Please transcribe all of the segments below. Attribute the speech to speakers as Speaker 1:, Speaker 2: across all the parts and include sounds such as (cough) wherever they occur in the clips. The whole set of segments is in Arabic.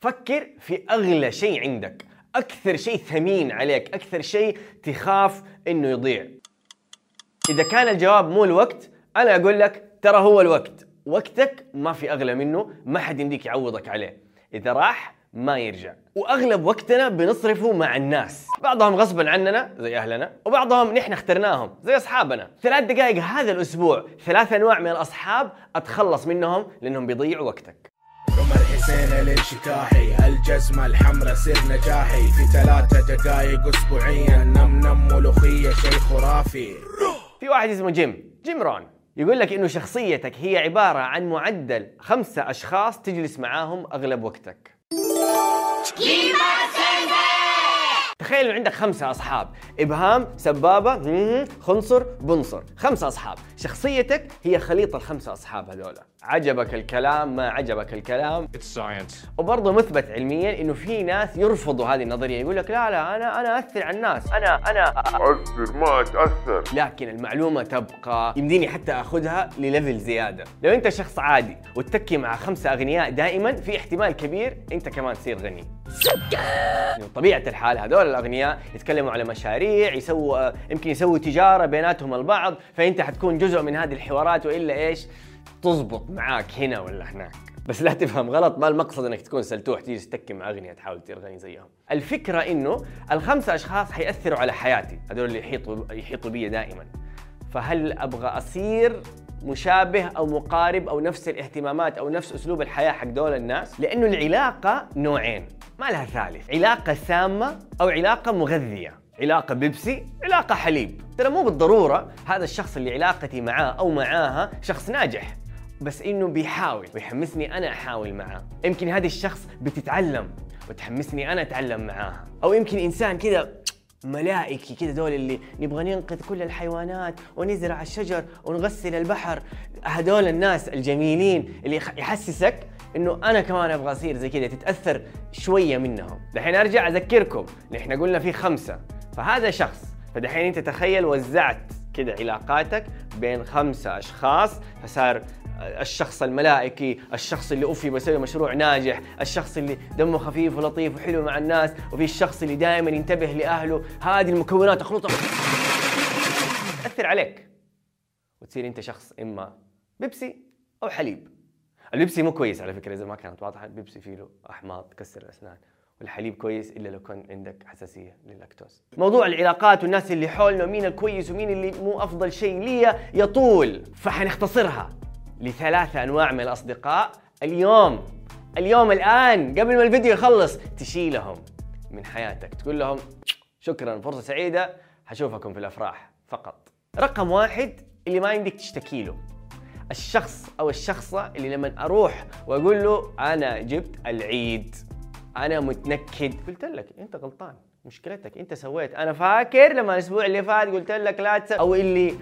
Speaker 1: فكر في أغلى شيء عندك. أكثر شيء ثمين عليك. أكثر شيء تخاف إنه يضيع. إذا كان الجواب مو الوقت أنا أقول لك ترى هو الوقت. وقتك ما في أغلى منه ما حد يمديك يعوضك عليه. إذا راح ما يرجع. وأغلب وقتنا بنصرفه مع الناس. بعضهم غصبا عننا زي أهلنا وبعضهم نحن اخترناهم زي أصحابنا. ثلاث دقائق هذا الأسبوع ثلاث أنواع من الأصحاب أتخلص منهم لأنهم بيضيعوا وقتك.
Speaker 2: حسين الانشكاحي الجزمة الحمراء سر نجاحي. في ثلاثة دقايق اسبوعيا. نم نم ملوخية شيء خرافي.
Speaker 1: في واحد اسمه جيم. جيم رون. يقول لك إنه شخصيتك هي عبارة عن معدل خمسة أشخاص تجلس معاهم أغلب وقتك. تخيل إنه عندك خمسة أصحاب. إبهام سبابة خنصر بنصر. خمسة أصحاب. شخصيتك هي خليط الخمسة أصحاب هذولا. عجبك الكلام ما عجبك الكلام.
Speaker 3: It's science.
Speaker 1: وبرضه مثبت علميا إنه في ناس يرفضوا هذه النظرية. يقول لك لا لا أنا أنا أثر على الناس. أنا أنا
Speaker 4: أثر ما أتأثر
Speaker 1: لكن المعلومة تبقى يمديني حتى آخذها لل level زيادة. لو أنت شخص عادي وتتكي مع خمسة أغنياء دائما في احتمال كبير أنت كمان تصير غني. يعني طبيعة الحال هذول الأغنياء يتكلموا على مشاريع يسووا يمكن يسووا تجارة بيناتهم البعض فأنت حتكون جزء من هذه الحوارات وإلا إيش؟ تزبط معاك هنا ولا هناك. بس لا تفهم غلط ما المقصد إنك تكون سلتوح تيجي تتكي مع اغنياء تحاول تصير غني زيهم. الفكرة إنه الخمسه أشخاص حيأثروا على حياتي هذول اللي يحيطوا يحيطوا بي دائما. فهل أبغى أصير مشابه أو مقارب أو نفس الاهتمامات أو نفس أسلوب الحياة حق دول الناس؟ لأنه العلاقة نوعين. ما لها ثالث. علاقة سامة أو علاقة مغذية. علاقة بيبسي علاقة حليب. ترى مو بالضرورة هذا الشخص اللي علاقتي معاه أو معاها شخص ناجح. بس إنه بيحاول ويحمسني أنا أحاول معاه. يمكن هذا الشخص بتتعلم وتحمسني أنا أتعلم معاها. أو يمكن إنسان كذا ملائكي كذا دول اللي نبغى ننقذ كل الحيوانات ونزرع الشجر ونغسل البحر. هذول الناس الجميلين اللي يحسسك إنه أنا كمان أبغى أصير زي كذا تتأثر شوية منهم. دحين أرجع أذكركم نحن قلنا في خمسة. فهذا شخص فدحين أنت تخيل وزعت كذا علاقاتك بين خمسة أشخاص فصار الشخص الملائكي، الشخص اللي أوفي بيسوي مشروع ناجح، الشخص اللي دمه خفيف ولطيف وحلو مع الناس، وفي الشخص اللي دائما ينتبه لأهله، هذه المكونات اخلطها تأثر عليك. وتصير أنت شخص إما بيبسي أو حليب. البيبسي مو كويس على فكرة إذا ما كانت واضحة، البيبسي فيه له أحماض تكسر الأسنان. والحليب كويس إلا لو كان عندك حساسية للاكتوز. موضوع العلاقات والناس اللي حولنا ومين الكويس ومين اللي مو أفضل شيء لي يطول فحنختصرها لثلاثة أنواع من الأصدقاء اليوم اليوم الآن قبل ما الفيديو يخلص تشيلهم من حياتك تقول لهم شكرا فرصة سعيدة حشوفكم في الأفراح فقط. رقم واحد اللي ما يمديك تشتكي له الشخص أو الشخصة اللي لما أروح وأقول له أنا جبت العيد أنا متنكد. قلت لك أنت غلطان مشكلتك أنت سويت. أنا فاكر لما الأسبوع اللي فات قلت لك لا تس... أو اللي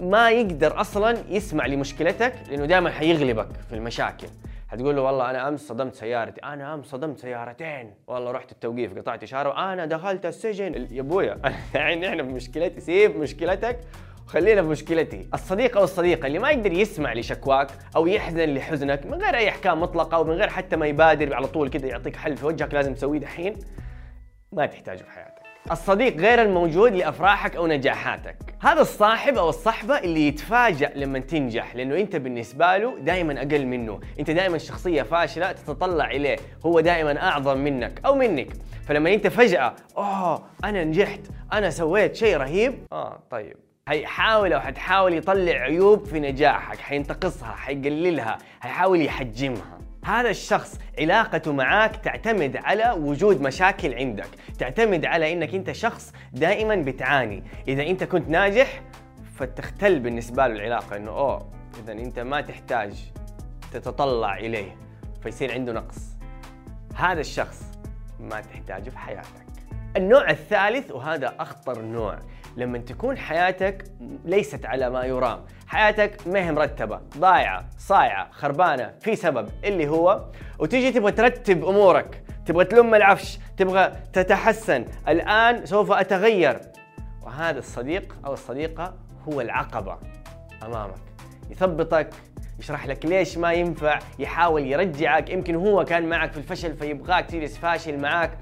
Speaker 1: ما يقدر أصلا يسمع لمشكلتك لأنه دائما حيغلبك في المشاكل. حتقول له والله أنا أمس صدمت سيارتي. أنا أمس صدمت سيارتين. والله رحت التوقيف قطعت إشارة. وأنا دخلت السجن. يا أبويا (laughs) يعني إحنا في مشكلتي سيب مشكلتك. خلينا في مشكلتي. الصديق أو الصديقة اللي ما يقدر يسمع لشكواك أو يحزن لحزنك من غير أي أحكام مطلقة ومن غير حتى ما يبادر على طول كذا يعطيك حل في وجهك لازم تسويه دحين ما تحتاجه في حياتك. الصديق غير الموجود لأفراحك أو نجاحاتك. هذا الصاحب أو الصحبة اللي يتفاجأ لما تنجح لأنه أنت بالنسبة له دائما أقل منه. أنت دائما شخصية فاشلة تتطلع إليه هو دائما أعظم منك أو منك. فلما أنت فجأة أوه أنا نجحت أنا سويت شيء رهيب. آه طيب. هيحاول أو حتحاول يطلع عيوب في نجاحك حينتقصها حيقللها حيحاول يحجمها. هذا الشخص علاقته معاك تعتمد على وجود مشاكل عندك تعتمد على إنك أنت شخص دائما بتعاني. إذا أنت كنت ناجح فتختل بالنسبة له العلاقة إنه أوه إذا أنت ما تحتاج تتطلع إليه فيصير عنده نقص. هذا الشخص ما تحتاجه في حياتك. النوع الثالث وهذا أخطر نوع. لما تكون حياتك ليست على ما يرام. حياتك ما هي مرتبة. ضايعة صايعة خربانة في سبب اللي هو وتيجي تبغى ترتب أمورك. تبغى تلم العفش تبغى تتحسن. الآن سوف أتغير. وهذا الصديق أو الصديقة هو العقبة أمامك. يثبطك يشرح لك ليش ما ينفع يحاول يرجعك. يمكن هو كان معك في الفشل فيبغاك تجلس فاشل معك.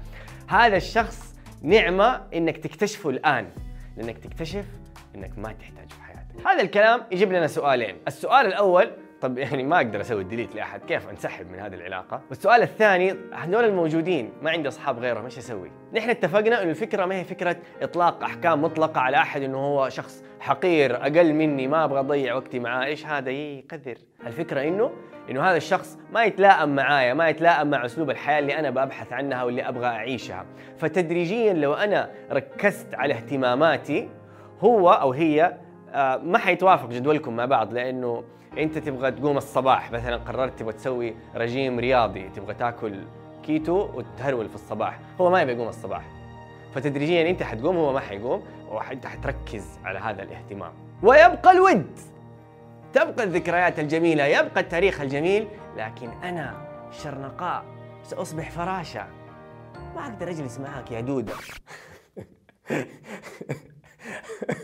Speaker 1: هذا الشخص نعمة إنك تكتشفه الآن. لأنك تكتشف إنك ما تحتاجه في حياتك. هذا الكلام يجيب لنا سؤالين. السؤال الأول طب يعني ما أقدر أسوي ديليت لأحد كيف أنسحب من هذه العلاقة؟ والسؤال الثاني هذول الموجودين ما عندي أصحاب غيرهم إيش أسوي؟ نحن اتفقنا إنه الفكرة ما هي فكرة إطلاق أحكام مطلقة على أحد إنه هو شخص حقير أقل مني ما أبغى أضيع وقتي معاه إيش هذا؟ يقدر. الفكرة إنه إنه هذا الشخص ما يتلائم معايا ما يتلائم مع أسلوب الحياة اللي أنا ببحث عنها واللي أبغى أعيشها. فتدريجيا لو أنا ركزت على اهتماماتي هو أو هي ما حيتوافق جدولكم مع بعض لأنه أنت تبغى تقوم الصباح. مثلا قررت تبغى تسوي رجيم رياضي تبغى تاكل كيتو وتهرول في الصباح. هو ما يبغى يقوم الصباح. فتدريجيا أنت حتقوم هو ما حيقوم وانت حتركز على هذا الاهتمام. ويبقى الود. تبقى الذكريات الجميلة يبقى التاريخ الجميل لكن أنا شرنقاء سأصبح فراشة. ما أقدر أجلس معك يا دودة (laughs)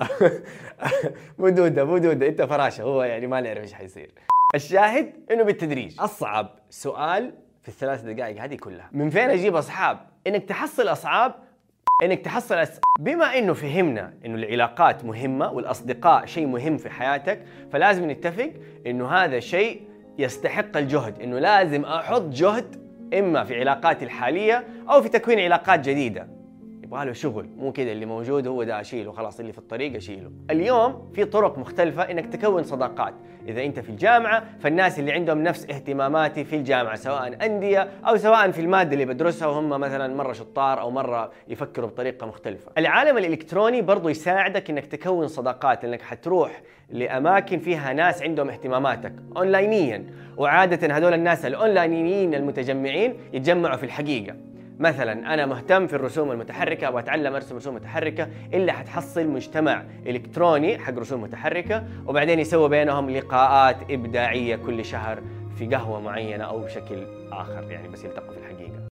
Speaker 1: (laughs) مو دودة مو دودة أنت فراشة هو يعني ما نعرف إيش حيصير. الشاهد إنه بالتدريج. أصعب سؤال في الثلاث دقائق هذه كلها. من فين أجيب أصحاب؟ إنك تحصل أصحاب إنك تحصل أس... بما إنه فهمنا إنه العلاقات مهمة والأصدقاء شيء مهم في حياتك فلازم نتفق إنه هذا شيء يستحق الجهد. إنه لازم أحط جهد إما في علاقاتي الحالية أو في تكوين علاقات جديدة. يبغى له شغل مو كذا اللي موجود هو ده أشيله خلاص اللي في الطريق أشيله. اليوم في طرق مختلفة إنك تكون صداقات. إذا أنت في الجامعة فالناس اللي عندهم نفس اهتماماتي في الجامعة سواء أندية أو سواء في المادة اللي بدرسها وهم مثلا مرة شطار أو مرة يفكروا بطريقة مختلفة. العالم الإلكتروني برضو يساعدك إنك تكون صداقات لانك حتروح لأماكن فيها ناس عندهم اهتماماتك اونلاينيا. وعاده هذول الناس الأونلاينيين المتجمعين يتجمعوا في الحقيقة. مثلا أنا مهتم في الرسوم المتحركة أبغى أتعلم أرسم رسوم متحركة إلا حتحصل مجتمع إلكتروني حق رسوم متحركة وبعدين يسووا بينهم لقاءات إبداعية كل شهر في قهوة معينة أو بشكل آخر يعني بس يلتقوا في الحقيقة.